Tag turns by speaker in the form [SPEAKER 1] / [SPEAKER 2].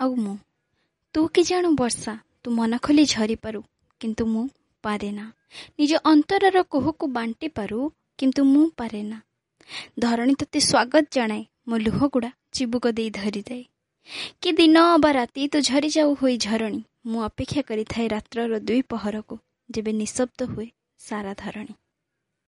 [SPEAKER 1] ଆଉ ମୁଁ। ତୁ କି ଜାଣୁ ବର୍ଷା ତୁ ମନ ଖୋଲି ଝରିପାରୁ କିନ୍ତୁ ମୁଁ ପାରେ ନା। ନିଜ ଅନ୍ତରର କୋହକୁ ବାଣ୍ଟି ପାରୁ କିନ୍ତୁ ମୁଁ ପାରେ ନା। ଧରଣୀ ତୋତେ ସ୍ୱାଗତ ଜଣାଏ ମୋ ଲୁହଗୁଡ଼ା ଚିବୁକ ଦେଇ ଧରିଯାଏ। କି ଦିନ ବା ରାତି ତୁ ଝରିଯାଉ ହୋଇ ଝରଣୀ ମୁଁ ଅପେକ୍ଷା କରିଥାଏ ରାତ୍ରର ଦୁଇ ପହରକୁ ଯେବେ ନିଶବ୍ଦ ହୁଏ ସାରା ଧରଣୀ।